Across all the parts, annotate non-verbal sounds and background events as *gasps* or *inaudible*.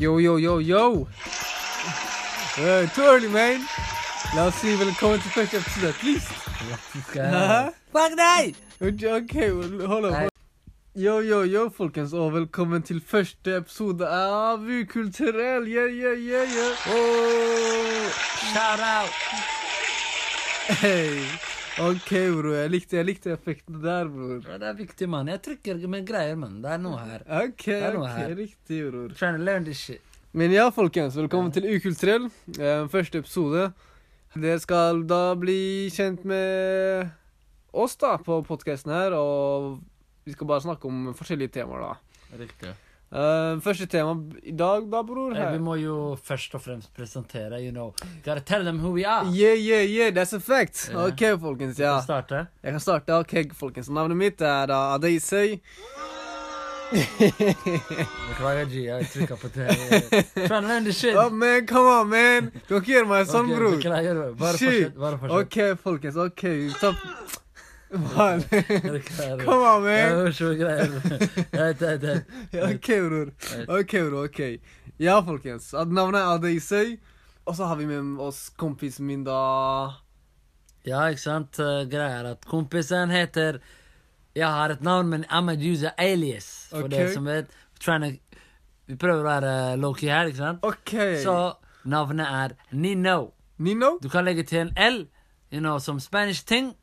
Yo, yo, yo, yo! Uh, Tony, man! La oss si velkommen til første episode, please! Hæ? Fuck deg! Ok, hold on. Yo, yo, yo, folkens, og velkommen til første episode av Ukulturell! Yeah, yeah, yeah, yeah! Oh, shout out! Hey. Ok, bror. Jeg likte, jeg likte effekten der, bror. Ja, Det er viktig, mann. Jeg trykker med greier, mann. Det er noe her. Ok, er noe ok, her. riktig, bror. Trying to learn this shit. Men ja, folkens, velkommen til Ukulturell. Eh, første episode. Dere skal da bli kjent med oss da på podkasten her, og vi skal bare snakke om forskjellige temaer, da. Riktig. Eh, første tema i dag, da, bror. Eh, Her. Vi må jo først og fremst presentere, you know. Gotta tell them who we are. Yeah, yeah, yeah, that's a fact. Yeah. Ok, folkens, ja. Kan du starte? Jeg kan starte. Ok, folkens. Navnet mitt er da Adeisei. Beklager, G. Jeg trykka på det. Trying to learn this shit. oh, man, come on, man! Du kan ikke gjøre meg sånn, Ok, bror. Beklager. Bare fortsett. Bare fortsett. Ok, folkens. Ok, stopp. Come on, Jeg man. Ok, bror. Ok, bror. ok. Ja, folkens. Navnet er Adeisei. Og så har vi med oss kompisen min, da. Ja, ikke sant? Uh, Greia er at kompisen heter Jeg har et navn, men I'm a user alias. For okay. det som vet. Trying to, vi prøver å være low-key her, ikke sant? Ok. Så navnet er Nino. Nino? Du kan legge til en L, you know, som Spanish ting,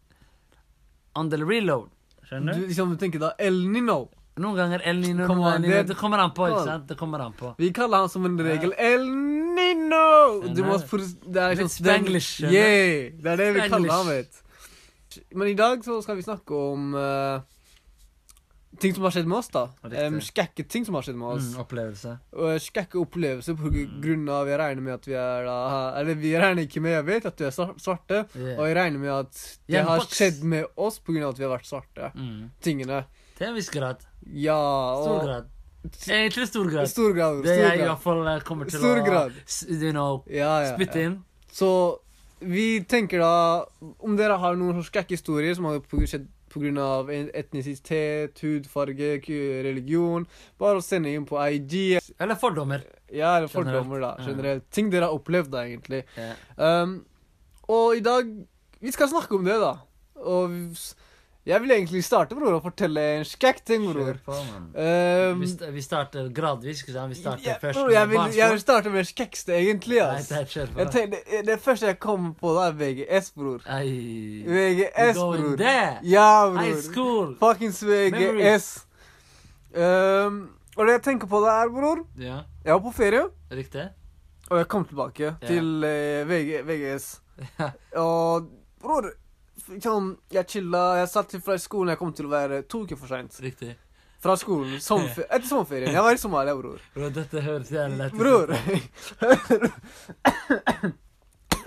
the reload. Skjønner du? liksom, du tenker da El Nino. Noen ganger El Nino, Kom noen Nino. det- kommer an på, ikke sant? Det kommer an på. Vi kaller han som en regel El Nino! Du må for- Det er Litt liksom Spanglish. Yeah! Det er det vi kaller han, vet Men i dag så skal vi snakke om eh, ting som har skjedd med oss, da. Um, Skække ting som har skjedd med oss. Mm, opplevelse. Og skakke opplevelse på grunn av Jeg regner med at vi er da Eller vi regner ikke med, jeg vet at vi er svarte. Yeah. Og jeg regner med at det har skjedd med oss på grunn av at vi har vært svarte. Mm. Tingene. Til en viss grad. Ja, Stor grad. Egentlig stor grad. Stor grad. Det jeg i hvert fall eh, kommer til Stor å grad. you know, Ja, ja, spytte ja. inn. Så vi tenker da Om dere har noen skække historier som har skjedd pga. etnisitet, hudfarge, religion, bare å sende inn på IG. Eller fordommer. Ja, eller fordommer, da. Generelt. Ting dere har opplevd, da, egentlig. Um, og i dag Vi skal snakke om det, da. Og jeg vil egentlig starte, bror, og fortelle en skækk ting, bror. På. Um, Vi, st vi starter gradvis. ikke sant? Vi starter ja, først bror, jeg, vil, jeg vil starte med det egentlig. egentlig. Nei, ass. det er. Jeg tenker, det, det første jeg kommer på, da er VGS, bror. Ei. VGS, bror. there? Ja, bror. High school. Fuckings VGS. Um, og det jeg tenker på, det er, bror Ja, Jeg var på ferie, riktig. og jeg kom tilbake til uh, VG, VGS. Ja. Og bror sånn, Jeg chilla. Jeg satt fra skolen. Jeg kom til å være to uker for seint. Fra skolen. Sommerfe *laughs* etter sommerferien. Jeg var i Somalia, bror. Bro, dette høres jævlig lett ut. Bror.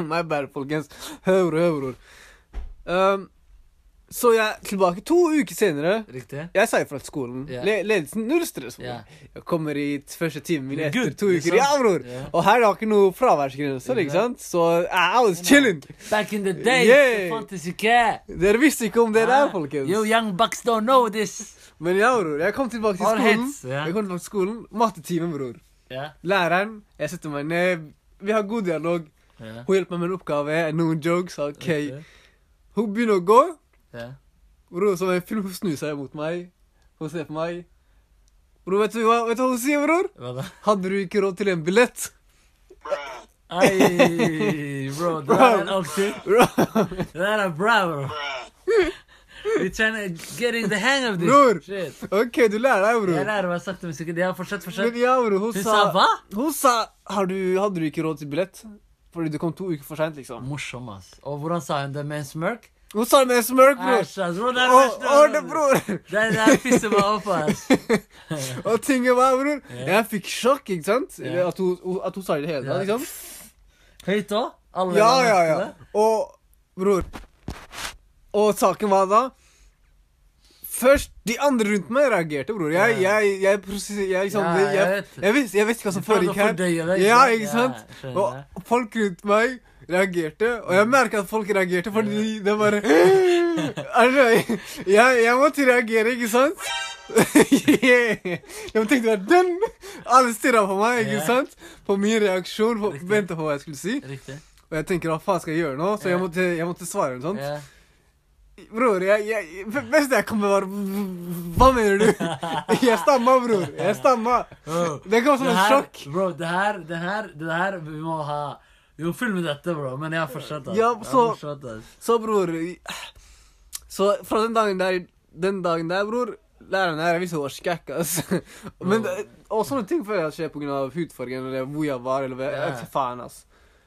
*coughs* My bad, folkens. Hør, hør, bror. Um, så jeg er tilbake to uker senere. Riktig. Jeg sa ifra til skolen. Yeah. Le ledelsen null stress. Yeah. Jeg kommer hit første timen min etter good, to liksom. uker. Ja, bror. Yeah. Og her er det ikke noe fraværsgrenser, ikke sant? Så I was chilling. Back in the day, Yeah. det fantes ikke. Dere visste ikke om det der, Ah, folkens. Yo, young bucks don't know this. Men ja, bror. Jeg kom tilbake til skolen. hits. Jeg kom tilbake til skolen. Mattetimen, bror. Læreren. Jeg setter meg ned. Vi har god dialog. Hun hjelper meg med en oppgave. Noen jokes. OK. Hun begynner å gå. Ja. så som en snur seg mot meg. Hun ser på meg. Bro, vet du hva, vet du hva hun sier, bror? Hva da? Hadde du ikke råd til en billett? Ei, bro, det der er en. Det der er bra, bro. We're trying to getting the hang of this. Bror. Shit. OK, du lærer deg, Jeg bror. lærer meg sakte, men sikkert. Ja, fortsett, Men ja, bror, hun Hun sa sa hva? Hun sa har du, Hadde du ikke råd til billett? Fordi du kom to uker for seint, liksom. Morsom, ass. Og hvordan sa hun det med en smirk? Sa det med smørk, bror. Det, *laughs* bror. Det der pisser meg opp, ass. Og tinget var, bror yeah. Jeg fikk sjokk, ikke sant? Yeah. At, hun, at hun sa det hele tatt, liksom. Høyt òg? Alle Ja, ja, ja. Og bror Og saken var da Først de andre rundt meg reagerte, bror. Jeg, jeg, jeg, jeg, jeg, liksom, Ja, jeg, jeg jeg, visste, jeg visste hva som foregikk her. Ja, ikke sant? Og folk rundt meg reagerte, og jeg merka at folk reagerte fordi det bare *gasps* Altså, jeg, jeg måtte reagere, ikke sant? *laughs* Jeg tenkte at den! Alle stirra på meg, ikke sant? På min reaksjon, på, venta på hva jeg skulle si. Riktig. Og jeg tenker hva faen skal jeg gjøre nå? Så jeg måtte, jeg måtte svare noe sånt. Bror, jeg, jeg, beste jeg kan med var Hva mener du? *laughs* Jeg stamma, bror. Jeg stamma. Det kom som et en sjokk. Bro, det her, det her, det her Vi må ha Vi må med dette, bro. Men jeg har fortsatt. Ja, så-. Så, bror Så fra den dagen der, den dagen der bror Læreren her, jeg hun var skækk, ass. Men, og sånne ting føler jeg skjer pga. hudfargen eller hvor jeg var. eller Jeg ikke faen, ass.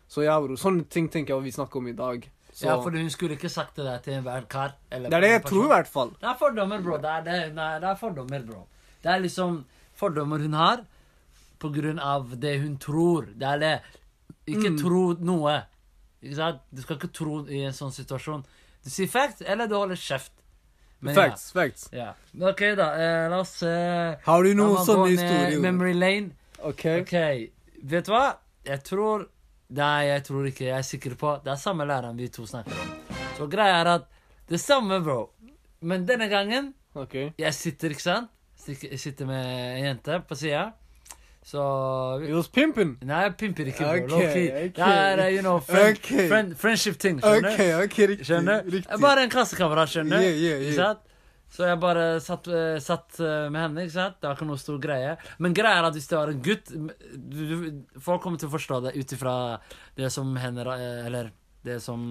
Så ja, bror. Sånne ting tenker jeg vi snakker om i dag. Så, Ja, for hun skulle ikke sagt det der til enhver kar. eller det er det jeg tror, i hvert fall. Det er fordommer, bro. Det er, det, nei, er, det er fordommer, bro. Det er liksom fordommer hun har på grunn av det hun tror. Det er det. Ikke Mm. tro noe. Ikke sant? Du skal ikke tro i en sånn situasjon. Du sier facts, eller du holder kjeft. Men Facts. facts. Ja. ja. OK, da. Eh, la oss eh, Har du noen sånne historier? Memory lane. OK. OK. Vet du hva? Jeg tror Nei, jeg tror ikke. Jeg er sikker på Det er samme læreren vi to snakker om. Så greia er at Det er samme, bro. Men denne gangen okay. jeg sitter, ikke sant? Jeg sitter med en jente på sida. Så was pimping Nei, jeg pimper ikke, bro. Ok, ok. Det er, you know, friend, okay. friend, friendship-ting. Skjønner OK, okay, ok, riktig. Skjønner? Riktig. Bare en klassekamerat, skjønner? Yeah, yeah, yeah. Så jeg bare satt, eh, satt eh, med henne, ikke sant? Det var ikke noe stor greie. Men greia er at hvis det var en gutt Folk kommer til å forstå det ut ifra det som hender eh, Eller det som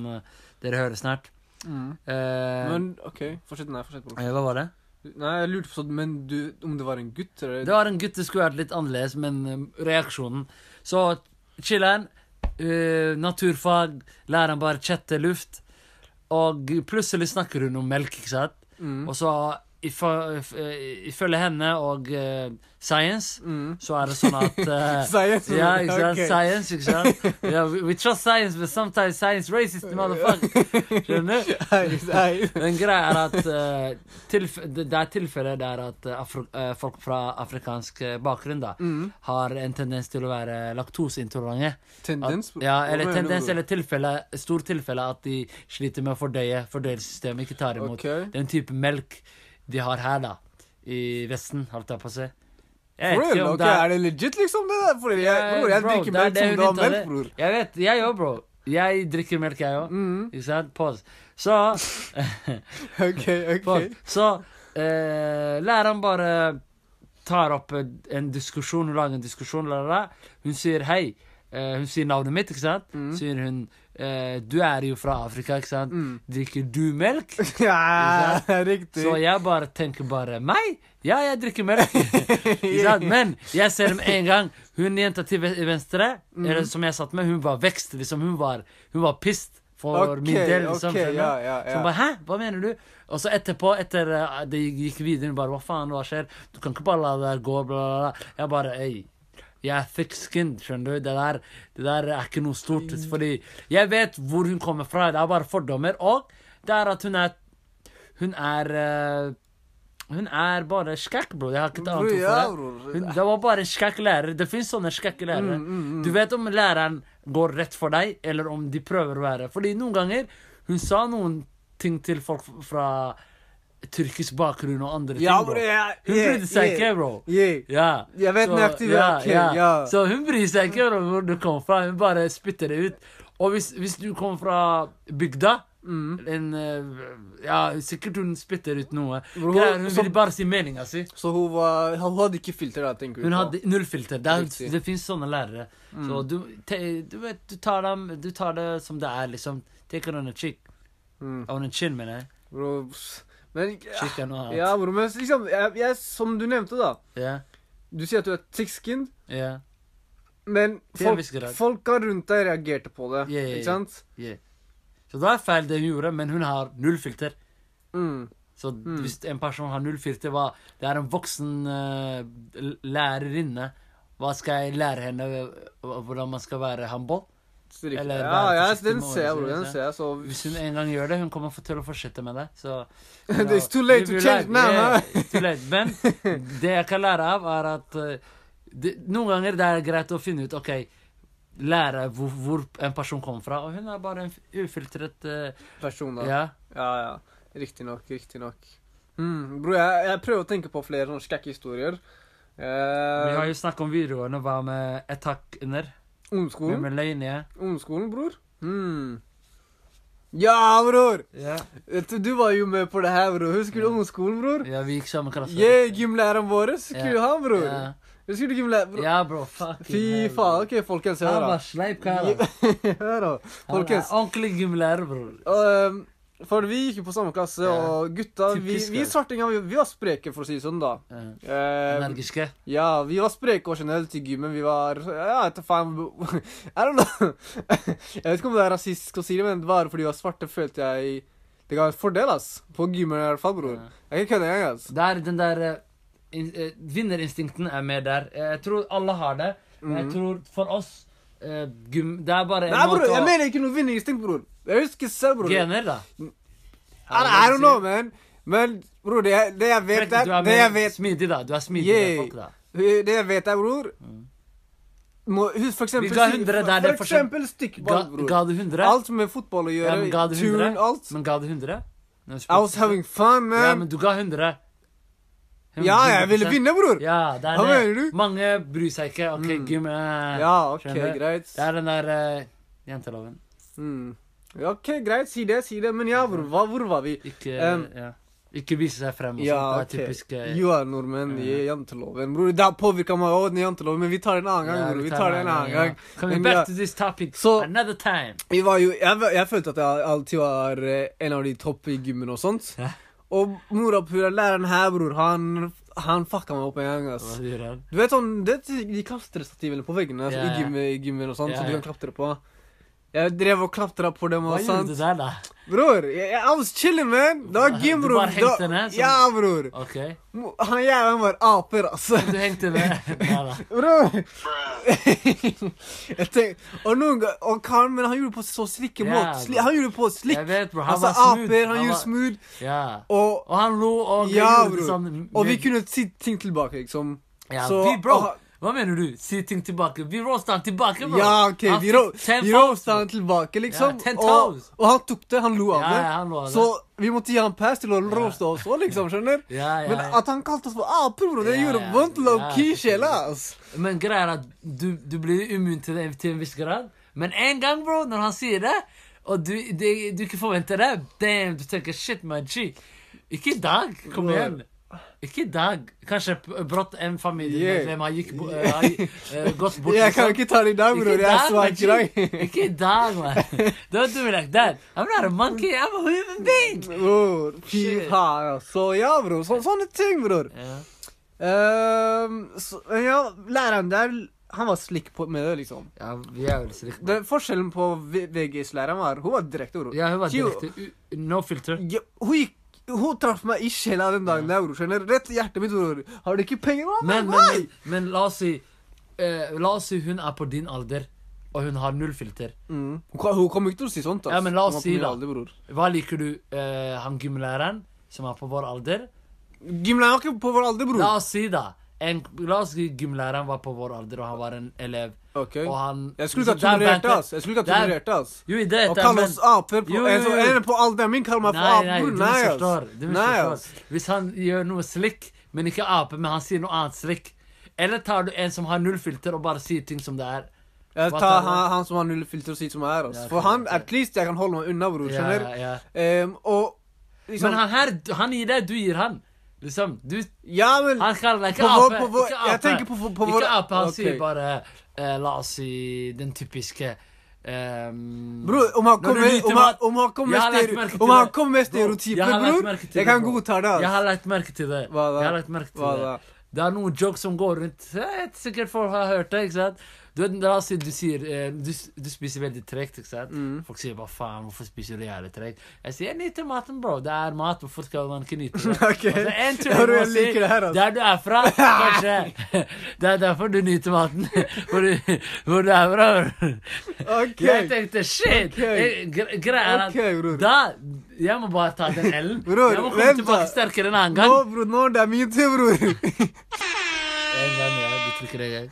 dere hører snart. Mm. Eh, Men OK, fortsett. Nei, fortsett. Hva var det? Nei, jeg lurte på sånn, men du, om det var en gutt, eller? Det var en gutt det skulle vært litt annerledes, men eh, reaksjonen Så chiller'n. uh, naturfag. Læreren bare chatter luft. Og plutselig snakker hun om melk, ikke sant? Mm. Og så ifølge henne og uh, science, Mm. så er det sånn at uh, *laughs* Science? Ja, ikke sant? ok. Science, ikke sant? Yeah, we, we trust science, but sometimes science racist, motherfucker. Skjønner du? *laughs* Nei. Greia er at uh, det, det er tilfeller der at eh, afro eh, folk fra afrikansk eh, bakgrunn da Mm. har en tendens til å være laktoseintolerante. Tendens? At, ja, eller tendens eller tilfelle, stor tilfelle at de sliter med å fordøye, fordøyelsessystemet ikke tar imot okay. den type melk de har her, da. I Vesten, holdt jeg på å si. Jeg vet ikke om det er det legit, liksom? det der? Fordi jeg, bror, jeg bro, drikker er melk som du har melk, bror. Jeg vet, jeg òg, bro. Jeg drikker melk, jeg òg. Mm. Ikke sant? Pause. Så *laughs* OK, OK. Pause. Så eh, læreren bare tar opp en diskusjon, hun lager en diskusjon, la, la, la. Hun sier hei. Eh, hun sier navnet mitt, ikke sant? Mm. Sier hun eh, Du er jo fra Afrika, ikke sant? Mm. Drikker du melk? *laughs* Ja, *laughs* riktig. Så jeg bare tenker bare Meg? Ja, jeg drikker melk. *laughs* Men jeg ser med en gang Hun jenta til venstre, Mm. eller som jeg satt med, hun var vekst. Liksom, hun var, hun var pissed for okay, min del. Liksom, okay, ja, ja, ja, Så hun bare Hæ? Hva mener du? Og så etterpå, etter uh, det gikk videre, hun bare Hva faen, hva skjer? Du kan ikke bare la det der gå, bla, bla, bla. Jeg bare Ei. Jeg er thick skinned, skjønner du. Det der, det der er ikke noe stort. Fordi jeg vet hvor hun kommer fra. Det er bare fordommer. Og det er at hun er Hun er eh, Hun er bare skækk, bro. Jeg har ikke et annet ord for det. Hun, det var bare en skækk lærer. Det fins sånne skække lærere. Mm, mm, mm. Du vet om læreren går rett for deg, eller om de prøver å være Fordi noen ganger Hun sa noen ting til folk fra tyrkisk bakgrunn og andre Ja, ting, bro. bror, Hun brydde seg ikke, bro. Jeg vet nøyaktig ja, ja. Så hun bryr seg ikke om hvor du kommer fra. Hun bare spytter det ut. Og hvis, hvis du kommer fra bygda Mm. en, eh, Ja, sikkert hun spytter ut noe. Bro, Greier, hun ville bare si meninga si. Så hun var Hun hadde ikke filter, da, tenker du Hun hadde null filter. Det, er- det fins sånne lærere. Så du, te, du vet, du tar, dem, du tar det som det er, liksom. Take it on a chick. Mm. On a chin, mener jeg. Bro, men Cheek noe. Ja, bro, men liksom jeg, jeg, Som du nevnte, da. Yeah. Du sier at du er thick-skinned, Yeah. men folk, folka rundt deg reagerte på det. yeah, ja. Ikke sant? yeah. Så det er feil det hun gjorde, men hun har null filter. Mm. Så hvis en person har null filter, hva Det er en voksen uh, l- lærerinne. Hva skal jeg lære henne eh, hvordan man skal være humble? Eller ja, ja, den ser jeg, bro. Den ser jeg, så Hvis hun en gang gjør det, hun kommer til å fortsette med det. Så *laughs* It's too late to change now, Yeah. Men det jeg kan lære av, er at eh, det, noen ganger det er greit å finne ut OK, lære hvor, hvor en person kommer fra. Og hun er bare en ufiltret eh, Person, da. Ja. Ja, ja. Riktig nok, riktig nok. Mm, bro, jeg, jeg prøver å tenke på flere sånne skrekkhistorier. Vi har Eh, jo snakket om videregående. Hva med et hakk under? Med er Melania. Ungdomsskolen, bror? Hmm. Ja, bror! Ja. Du du var jo med på det her, bror. Husker du ungdomsskolen, bror? ja, vi gikk samme klasse. Yeah, gymlæreren vår. Husker Ja. du han, bror? Ja. Husker du gymlæreren? bror? Ja, bro. Fuck. Fy faen. OK, folkens, hør, *laughs* da. Han var sleip kar. Hør, da. Han er ordentlig gymlærer, bror. Um, for vi gikk jo på samme klasse, og gutta Vi, vi svartinger, vi, vi var spreke, for å si det sånn, da. Ja. Eh, Energiske. ja, vi var spreke og generelt i gymmen. Vi var Ja, du faen *laughs* I don't know. jeg vet ikke om det er rasistisk å si det, men bare fordi vi var svarte, følte jeg det ga en fordel, ass. På gymmen i hvert fall, bror. Jeg kan ikke kødder engang, ass. Det er den der eh, in, eh, Vinnerinstinkten er med der. Jeg tror alle har det. Men jeg Mhm. tror for oss eh, gum... Det er bare en Nei, bror, måte jeg mener ikke noe vinningsting, bror. Jeg husker selv, bror. Gener, da. I, I don't know, man. Men bror, det, jeg- det jeg vet, Du er er Det jeg vet, smidig, da. Du er smidig Yeah. med folk, da. det jeg vet er, bror må, Husk for eksempel Vi ga si- 100 der, For, er for eksempel Ga, stikkball, bror. ga du 100? Alt med fotball å gjøre. Ja, men ga du 100? turn, alt. Men ga du 100? I was having fun, man. Ja, men du ga 100. Ja, jeg ville vinne, bror. Ja, det er Hva det. mener du? Mange bryr seg ikke. OK, Mm. gym eh, Ja, ok, skjønner. greit. Det er den der eh, janteloven. Mm. Ja, Ok, greit, si det, si det. Men ja, hvor, hva, hvor var vi? Ikke, Um, ja. ikke vise seg frem og Ja, sånt. Det er typisk eh, Jo, er nordmenn i janteloven. Bror, det har påvirka meg òg, den janteloven, men vi tar det en annen gang, bror. Vi tar det en annen gang. Coming Men back ja. to this topic Så- another time. Vi var jo, jeg, jeg følte at jeg alltid var eh, en av de topp i gymmen og sånt. Ja. Og morapura, læreren her, bror, han, han fucka meg opp en gang, ass. Du vet sånn, det de klatrestativene på veggene altså, Ja, ja. gym, i gymmen og sånt, Ja, så du kan klatre på. Jeg drev og klatra på dem og Hva og gjorde du der, da? Bror, jeg, jeg was chilling, man. Det var Du gym, bror. bare hengte ned, som- Ja, bror. OK. Han jævelen var aper, altså. Du hengte? *laughs* Ja, da. Bror! *laughs* jeg tenk, og noen ganger Og karen men han gjorde det på så slikke yeah, måte. Han gjorde det på slikk. Jeg vet, bro. Han altså, var smooth. aper, han var- gjorde smooth. Ja. Og, Og han lo og Ja, bror. sånn og vi kunne si ting tilbake, liksom. ja, så- vi, bro, og- hva mener du? Si ting tilbake. Vi roasta han tilbake, bro. Ja, ok, Han vi, ro vi roasta han tilbake, liksom. Ja, og, og han tok det, han lo av det. ja, det. Så vi måtte gi han pass til å roaste oss òg, liksom. skjønner *laughs* Ja, ja, Men at han kalte oss for aper, bro, det Ja, gjorde ja. vondt low key Ja, sjela. Men greia er at du, du blir immun til det til en viss grad. Men en gang, bro, når han sier det, og du, det, du ikke forventer det, damn, du tenker shit, my G. Ikke i dag. Kom igjen. Ikke i dag. Kanskje brått en familiemedlem har, gikk, eh, *laughs* gått bort. Jeg kan liksom. ikke ta det i dag, bror. Jeg er svak i dag. Ikke i dag, man. Don't do me like that. I'm not a monkey, I'm a human being. Bror, fy faen. Så ja, bror. Så, sånne ting, bror. Ja. Så, ja, læreren der, han var slik på, med det, liksom. ja, vi er vel slik. Det, forskjellen på VGS-læreren var Hun var direkte, bror. Ja, hun var direkte No filter. Ja, hun gikk hun traff meg i sjela den dagen der, bror. Skjønner Rett i hjertet mitt, bror. Har du ikke penger nå? Men, men, men, men la oss si eh, La oss si hun er på din alder, og hun har null filter. Mm. Hun, hun kommer ikke til å si sånt. ass. Ja, men la oss på si min da. Alder, bror. Hva liker du eh, han gymlæreren, som er på vår alder? Gymlæreren er ikke på vår alder, bror. La oss si, da en, La oss si gymlæreren var på vår alder, og han var en elev. Okay. Og han Jeg skulle ikke ha tolerert det, ass. Jeg skulle ikke ha tolerert det, ass. Jo, det Å kalle oss aper på Jo, jo, jo. en på alderen min kaller meg for ape aper, nei, du Nei, misforstår. Du misforstår. ass. Hvis han gjør noe slik, men ikke ape, men han sier noe annet slik, Eller tar du en som har null filter, og bare sier ting som det er? Jeg tar han, han som har null filter og sier som er, ass. Ja, For han, at least jeg kan holde meg unna, bror. Skjønner? ja, ja. Um, og liksom Men han her, han gir deg, du gir han. Liksom, du Ja, men Han kaller deg ikke På ape. på vår- ikke ape. jeg tenker på- på- på ikke ape, han okay. sier bare eh, La oss si den typiske um, Bror, om han kommer med, stereotyper, bror, jeg kan godta det. Jeg har lagt merke til det. Jeg har lagt merke til det. Det er noen jokes som går rundt. Sikkert folk har hørt det. ikke sant? Du vet, La oss si du sier eh, du, du spiser veldig tregt. ikke sant? Mm. Folk sier 'hva faen, hvorfor spiser du jævlig tregt?' Jeg sier 'jeg nyter maten, bro'. Det er mat. Hvorfor skal man ikke nyte det? Ok. Altså, en ting Ja, jeg bro, må jeg si, liker det her, altså. Der du er fra, kanskje. Det er derfor du nyter maten. Hvor du, hvor du er fra. Ok. Jeg tenkte shit! Ok. Jeg- gre- Greia er at Ok, bror. da Jeg må bare ta den L-en. Bror, Jeg må komme vent tilbake da. sterkere en annen gang. Nå, bror, nå det er min tur, bror. En gang, Du trykker.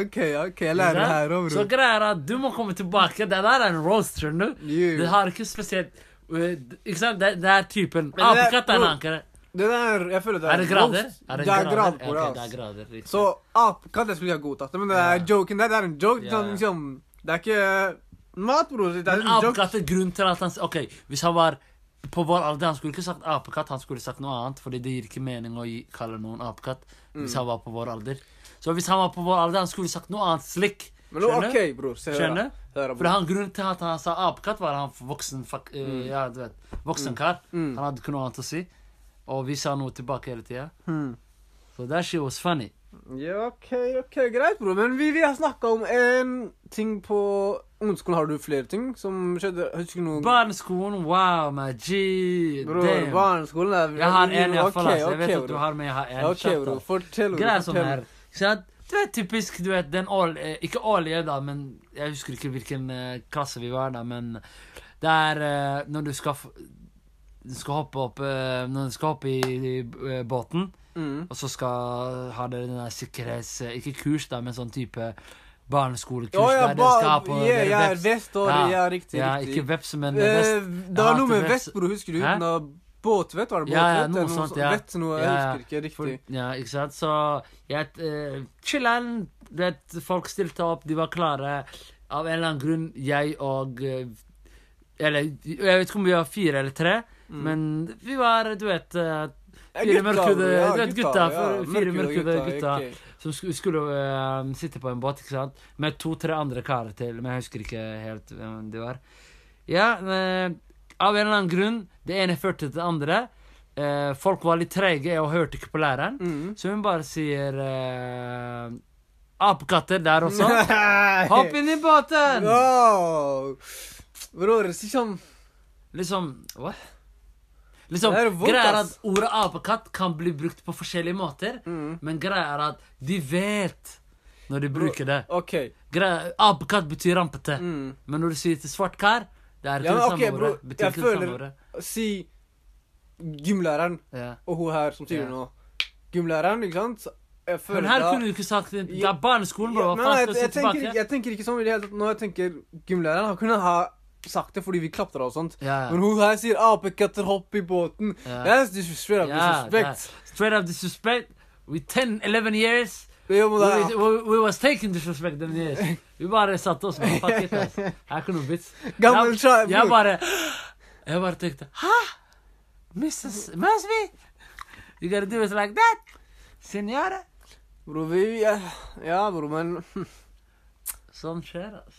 OK, ok, jeg lærer det her òg, Så greia er at du må komme tilbake. Det der er en roast, skjønner du. Det har ikke spesielt uh, Ikke sant? Det, det er typen det er- Apekatt er en ankere. Det der Jeg føler det Er det grader? roast. Er det er grader på Ok, det. det er grader. riktig. Så apekatt jeg skulle jeg ha godtatt men det er Ja. joken der, det er en joke. Ja. Sånn, liksom, det er ikke mat, bror. Det er en joke. apekatt er grunnen til at han Ok, hvis han var på vår alder, han skulle ikke sagt apekatt, han skulle sagt noe annet, fordi det gir ikke mening å gi, kalle noen apekatt hvis Mm. han var på vår alder. Så hvis han var på vår alder, han skulle sagt noe annet slik. Men nå, Skjønner? OK, bror. Se. Skjønner? Hør For han grunnen til at han sa apekatt, var han voksen fuck, eh, Ja, du vet. Voksen kar. Mm. Han hadde ikke noe annet å si. Og vi sa noe tilbake hele tida. Hmm. Så that shit was funny. Ja, OK, ok, greit, bror. Men vi, vi har snakka om en ting på ungdomsskolen. Har du flere ting som skjedde? Husker du noe? Barneskolen, wow, my G. Damn. barneskolen er Jeg har en, iallfall. Okay, Altså. Jeg vet ok, at du har, med, jeg har en. Okay, bror. da. Fortell. Er her ikke sant? Du vet typisk, du vet, den all, eh, Ikke årlige, da, men jeg husker ikke hvilken eh, klasse vi var da, men det er eh, når du skal Du skal hoppe opp Når du skal hoppe i, i båten, Mm. og så skal ha dere den der sikkerhets... Ikke kurs, da, men sånn type barneskolekurs oh, ja, der dere ba, skal ha på yeah, dere ja, veps. vest og Ja. ja, riktig. Ja, riktig. ikke veps, men vest. det var noe med vest, bror. Husker du? Hæ? Båtvett, var det båtvett? Ja, ja, noe, noe sånt, ja. Vett, noe, jeg husker ikke For, riktig. ja, ikke sant? Så jeg uh, Chillen. Du vet, folk stilte opp, de var klare. Av en eller annen grunn, jeg og eh, Eller jeg vet ikke om vi var fire eller tre, Mm. men vi var, du vet uh, fire mørkhudede- ja, gutta, gutta, ja, for- fire mørkhudede gutta. okay. som sk skulle uh, sitte på en båt, ikke sant? Med to-tre andre karer til, men jeg husker ikke helt hvem de var. Ja, eh, av en eller annen grunn, det ene førte til det andre. Eh, folk var litt treige og hørte ikke på læreren. Mm. Så hun bare sier eh, Apekatter der også. *laughs* Hopp inn i båten! Wow. Bror, sånn Liksom What? Liksom, Greia er at ordet apekatt kan bli brukt på forskjellige måter, mm. men greia er at de vet når de bruker det. Okay. Apekatt betyr rampete, Mm. men når du sier til svart kar, det er Ja, men samme bro. Betyr jeg føler-. Si gymlæreren Ja. og hun her som sier Ja. nå. Gymlæreren, ikke sant? Jeg føler Men her da- kunne du ikke sagt det. Det er barneskolen, bro. Ja, nei, jeg, jeg, tenker, jeg tenker ikke sånn i det hele tatt. Når jeg tenker gymlæreren, han kunne ha sagt det fordi vi klaptra og sånt. Ja, Men hun her sier 'apekatter, hopp i båten'. Ja. That's straight up Ja, disrespect. Straight up disrespect. With 10-11 years. Jo, men We, we, we was taking disrespect them years. Vi bare satte oss med fuck it, ass. Jeg ikke noe vits. Gammel Jeg, jeg bare Jeg bare tenkte Hæ? Mrs. Masby? You gotta do it like that? Senora? Bro, vi ja, ja, bro, men Sånn skjer, ass.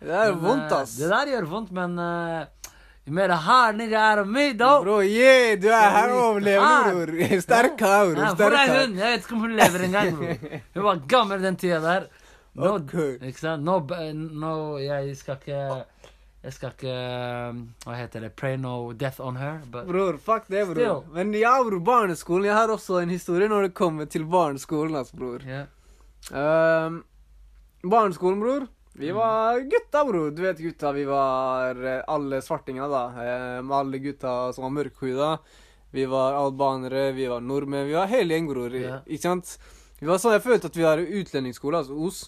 Det er Men, vondt, eh, ass. Det der gjør vondt, men uh, Nigga er of meg, da. Bro, yeah, du er her og overlever, bror. *laughs* Sterk kar, bror. Hun? Jeg vet ikke om hun lever engang, bror. Hun var gammel den tida der. Nå. Ikke sant? Nå, nå Jeg skal ikke Jeg skal ikke um, Hva heter det? Pray no death on her. But Bror, fuck det, bror. Still. Men ja, bror, barneskolen. Jeg har også en historie når det kommer til barneskolen, altså, bror. Yeah. Um, barneskolen, bror. Vi var gutta, bro. Du vet gutta, vi var eh, alle svartingene, da. Med alle gutta som var mørkhuda. Vi var albanere, vi var nordmenn. Vi var hele gjeng, bror. Ja. Ikke sant? Vi var sånn, Jeg følte at vi var i utlendingsskole, altså OS.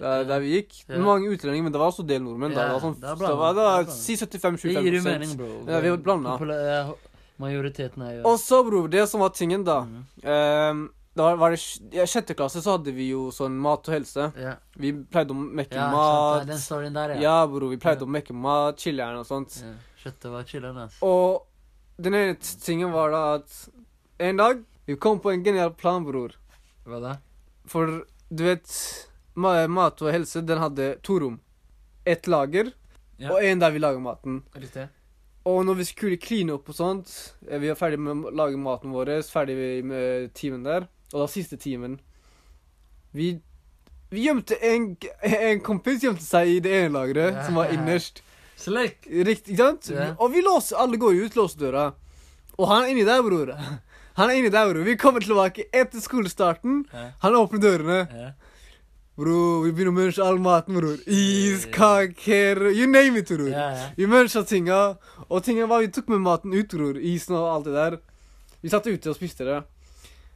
Der, der vi gikk. Ja. Mange utlendinger, men det var også del nordmenn. da. Det var sånn, det er var, det det var. Si Det gir jo mening, bro. Ja, vi var blanda. Majoriteten er jo Og så, bror, det som var tingen, da. mm. ehm, da var, det ja, sjette klasse så hadde vi jo sånn mat og helse. Ja, Vi pleide å mekke ja mat. står den storyen der, ja. Ja, bro. vi pleide å mekke mat, chiller'n og sånt. ja. Shit, var chiller'n, ass. Og den ene tingen var da at en dag vi kom på en genial plan, bror. Hva da? For du vet, mat og helse, den hadde to rom. Et lager, og en der vi lager maten. Riktig. Og når vi skulle kline opp og sånt, eh, vi var ferdig med å lage maten vår, ferdig med timen der, og da siste timen Vi, vi gjemte en, en kompis gjemte seg i det ene lageret, som var innerst. Slik. Riktig, ikke sant? Yeah. Og vi låser, alle går ut, låser døra. Og han er inni der, bror. *laughs* Han er inni der, bror. Vi kommer tilbake etter skolestarten. Yeah. Han åpner dørene. Bro, vi begynner å munche all maten, bror. Is, kaker, you name it, bror. Ja, ja. Vi muncha tinga. Og tinga var, vi tok med maten ut, bror. Isen og alt det der. Vi satt ute og spiste det.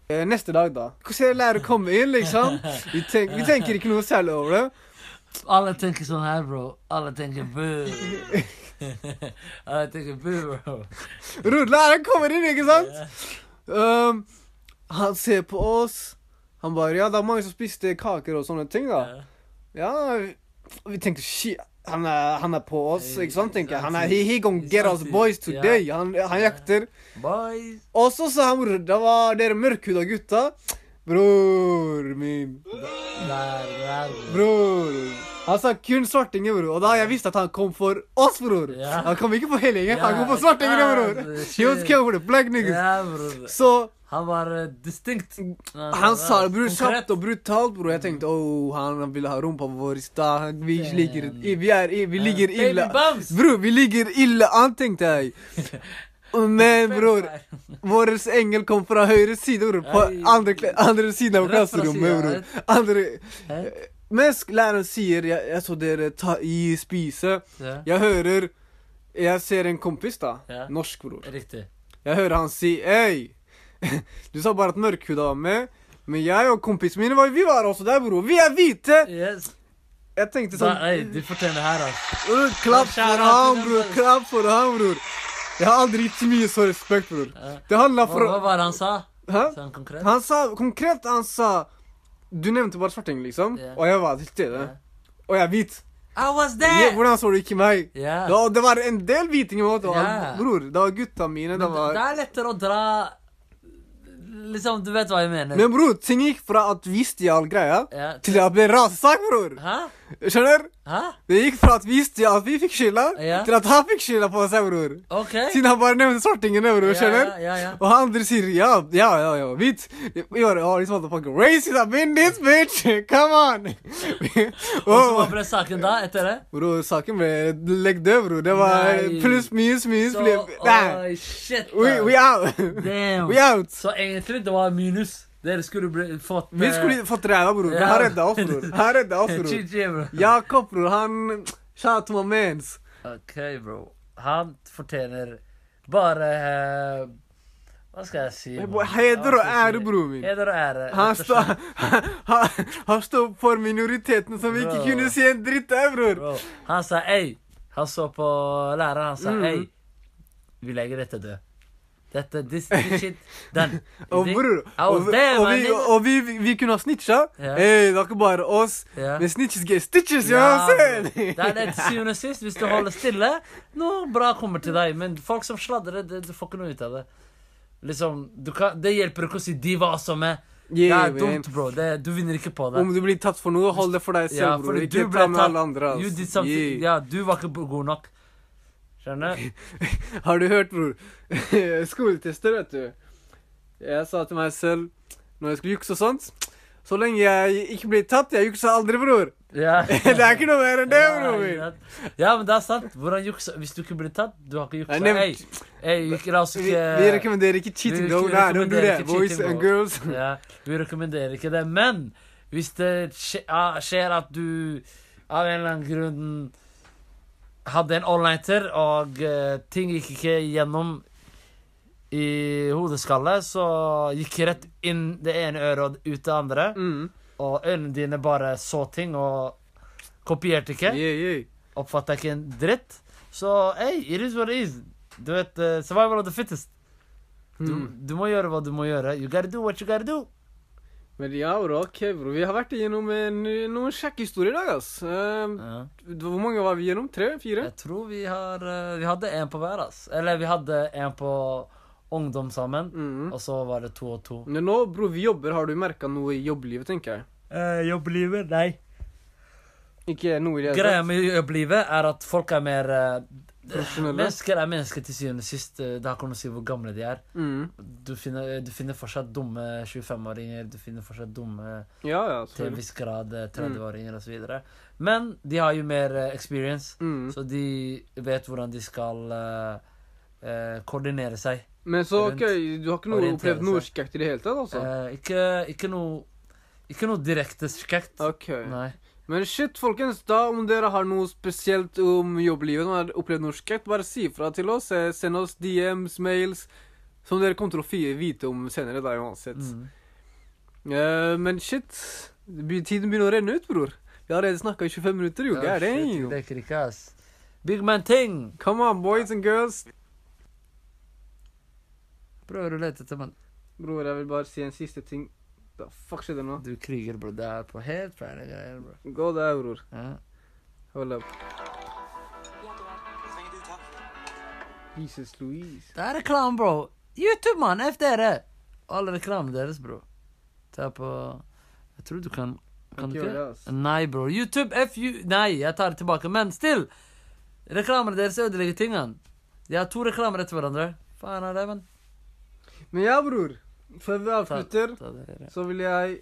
Eh, neste dag, da. Hvordan lærer å komme inn, liksom? Vi, tenk, vi tenker ikke noe særlig over det. Alle tenker sånn her, bro. Alle tenker boo. *laughs* Alle tenker boo, bro. Rudlæreren læreren kommer inn, ikke sant? Um, han ser på oss. Han bare Ja, det er mange som spiste kaker og sånne ting, da. Ja, vi, vi tenkte shit. Han er, han er på oss, ikke sant? tenker jeg. Han er, he, he gonna get us boys today. Han, han jakter. Boys. Og så sa han bror, det var dere mørkhuda gutta. Bror min. Bror. Han sa kun svartinger, bror. Og da har jeg visst at han kom for oss, bror. Ja. Han kom ikke for hele gjengen, han kom for svartingene, ja, bror. He was coming for the black niggas. Ja, bro. Så Han var uh, distinkt. han sa det bror kjapt og brutalt, bror. Jeg tenkte oh, han ville ha rumpa vår i stad. Vi ligger, vi er, vi ligger ille. Bror, vi ligger ille an, tenkte jeg. *laughs* Men bror, *laughs* vår engel kom fra høyre side, bror. På andre, andre siden av klasserommet, bror. Andre? Mens læreren sier jeg, jeg så dere ta i spise, yeah. jeg hører Jeg ser en kompis, da. Yeah. Norsk, bror. riktig. Jeg hører han si Ei, *laughs* du sa bare at mørkhuda var med, men jeg og kompisene mine var, vi var også der, bror. Vi er hvite! Yes. Jeg tenkte sånn Nei, du fortjener her, altså. «Øh, Klapp for ham, bror. Klapp for ham, bror. Jeg har aldri gitt så mye så respekt, bror. Det handla for hva var det han sa? Hæ? Sa han konkret? Han sa konkret Han sa Du nevnte bare svarting, liksom. Yeah. Og jeg var til stede. Yeah. Og jeg er hvit. I was Ja, there! hvordan så du ikke meg? Yeah. Var, det var en del hvitinger i Det var, Bror, det var gutta mine. Det var... det er lettere å dra Liksom, du vet hva jeg mener. Men bror, ting gikk fra at vi stjal greia, til at det ble rasesak, bror. Hæ? Skjønner? Hæ? Det gikk fra at vi at vi fikk skylda, Ja. til at han fikk skylda på seg, bror. Okay. Siden han bare nevnte svartingene, bror. Skjønner? Ja, ja, ja. Og han andre sier ja, ja, ja, ja, hvit. Vi var oh, this motherfucking racist, I've been this bitch, *laughs* come on. *laughs* Og så hva oh, ble saken da, etter det? bror, saken ble legg død, bror. Det var pluss, minus, minus. Så, ble- Nei. shit. We, we out. Damn. *laughs* we out. Så egentlig, det var minus. Dere skulle bli, fått Vi skulle fått ræva, bror. Ja. Han redda oss, bror. Han redda oss, *laughs* bror. Bro. Jakob, bror, han Shout my mans. OK, bro. Han fortjener bare uh, Hva skal jeg si? man? Heder og ære, bror min. Heder og ære. Han står *laughs* han, han står for minoriteten som ikke kunne si en dritt der, bror. Bro, han sa ei. Han så på læreren, han sa Mm. ei. Vi legger dette død. Dette, this, this shit, done. *laughs* Og bror, og, there, og, vi, og vi, vi, vi kunne ha snitcha. Yeah. Hey, det var ikke bare oss. Yeah. Men snitches get stitches, Ja? Det er det til syvende og sist. Hvis du holder stille, noe bra kommer til deg. Men folk som sladrer, det, du får ikke noe ut av det. Liksom, du kan, Det hjelper ikke å si 'de var med'. Det Yeah, er dumt, bro. Det, du vinner ikke på det. Om du blir tatt for noe, hold det for deg selv, Ja, bror. Ikke ta med alle andre. Did Yeah. ja, du var ikke god nok. Skjønner? *laughs* Har du hørt, bror? *laughs* Skoletester, vet du. Jeg sa til meg selv når jeg skulle jukse og sånt Så lenge jeg ikke blir tatt, jeg jukser aldri, bror. Ja. *laughs* det er ikke noe mer enn det, bror min. ja. Men det er sant. Hvordan jukse Hvis du ikke blir tatt, du har ikke juksa. Nei, Hey, hey, ikke Vi, ikke vi rekommenderer ikke cheating, though. Nei, don't do that, boys and girls. Ja, vi rekommenderer ikke det. Men hvis det skje- skjer at du av en eller annen grunn hadde en all-nighter, og eh, ting gikk ikke gjennom i hodeskallet, så gikk rett inn det ene øret og ut det andre, Mm. og øynene dine bare så ting og kopierte ikke. Yeah, yeah. Oppfatta ikke en dritt. Så hey, it is what it is. Du vet, eh, survival of the fittest. Du, Mm. du må gjøre hva du må gjøre. You gotta do what you gotta do. Men ja, bro, ok, bro. Vi har vært igjennom en, noen kjekke historier i dag, ass. Uh, Ja. hvor mange var vi igjennom? Tre? Fire? Jeg tror vi har uh, Vi hadde en på hver, ass. Eller vi hadde en på ungdom sammen, Mm. og så var det to og to. Men nå, bro, vi jobber. Har du merka noe i jobblivet, tenker jeg? Uh, jobblivet? Nei. Ikke noe i det Greia med jobblivet er at folk er mer eh, Mennesker er mennesker til syvende og sist. eh, Det har ikke noe å si hvor gamle de er. Mm. Du finner, du finner fortsatt dumme 25-åringer, du finner fortsatt dumme Ja, ja. til en viss grad eh, 30-åringer og så videre. Men de har jo mer eh, experience, Mm. så de vet hvordan de skal uh, uh, koordinere seg. Men så, rundt- ok, du har ikke noe opplevd noe skekt i det hele tatt, altså? Uh, ikke, ikke noe Ikke noe direkte skekt. Ok. Nei. Men shit, folkens, da om dere har noe spesielt om jobblivet, og har opplevd noe skrekk, bare si ifra til oss. Eh, Send oss DMs, mails, som dere kommer til å vite om senere, da, uansett. Mm. Uh, men shit, tiden begynner å renne ut, bror. Vi har allerede snakka i 25 minutter, jo. Ja, shit, vi damn. leker ikke, ass. Big man ting! Come on, boys and girls. Prøver å lete etter, mann. Bror, jeg vil bare si en siste ting. Da fuck skjedde nå? Du kriger, bro. Det er på helt feil greier, bro. Gå der, bror. Ja. Hold up. Jesus Louise. Det er reklame, bro. YouTube, mann. F dere. All reklamen deres, bro. Ta på Jeg tror du kan Kan du ikke. Nei, bro. YouTube, F you Nei, jeg tar det tilbake. Men still. Reklamene deres ødelegger tingene. De har to reklamer etter hverandre. Faen er det, men. Men ja, bror. Før vi Ta, avslutter, ta det. så vil jeg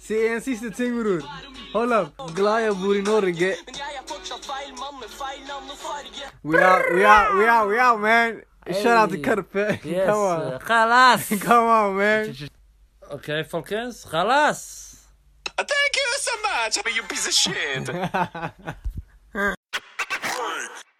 si en siste ting, bror. Hold up. Glad jeg bor i Norge. Men jeg er fortsatt feil mann med feil navn og farge. We out, we out, we out, we out, man. Shout out til Hey. Karpe. Yes. *laughs* Come on. Khalas! *laughs* Come on, man. OK, folkens. Khalas! Thank you so much, I mean, you piece of shit. *laughs*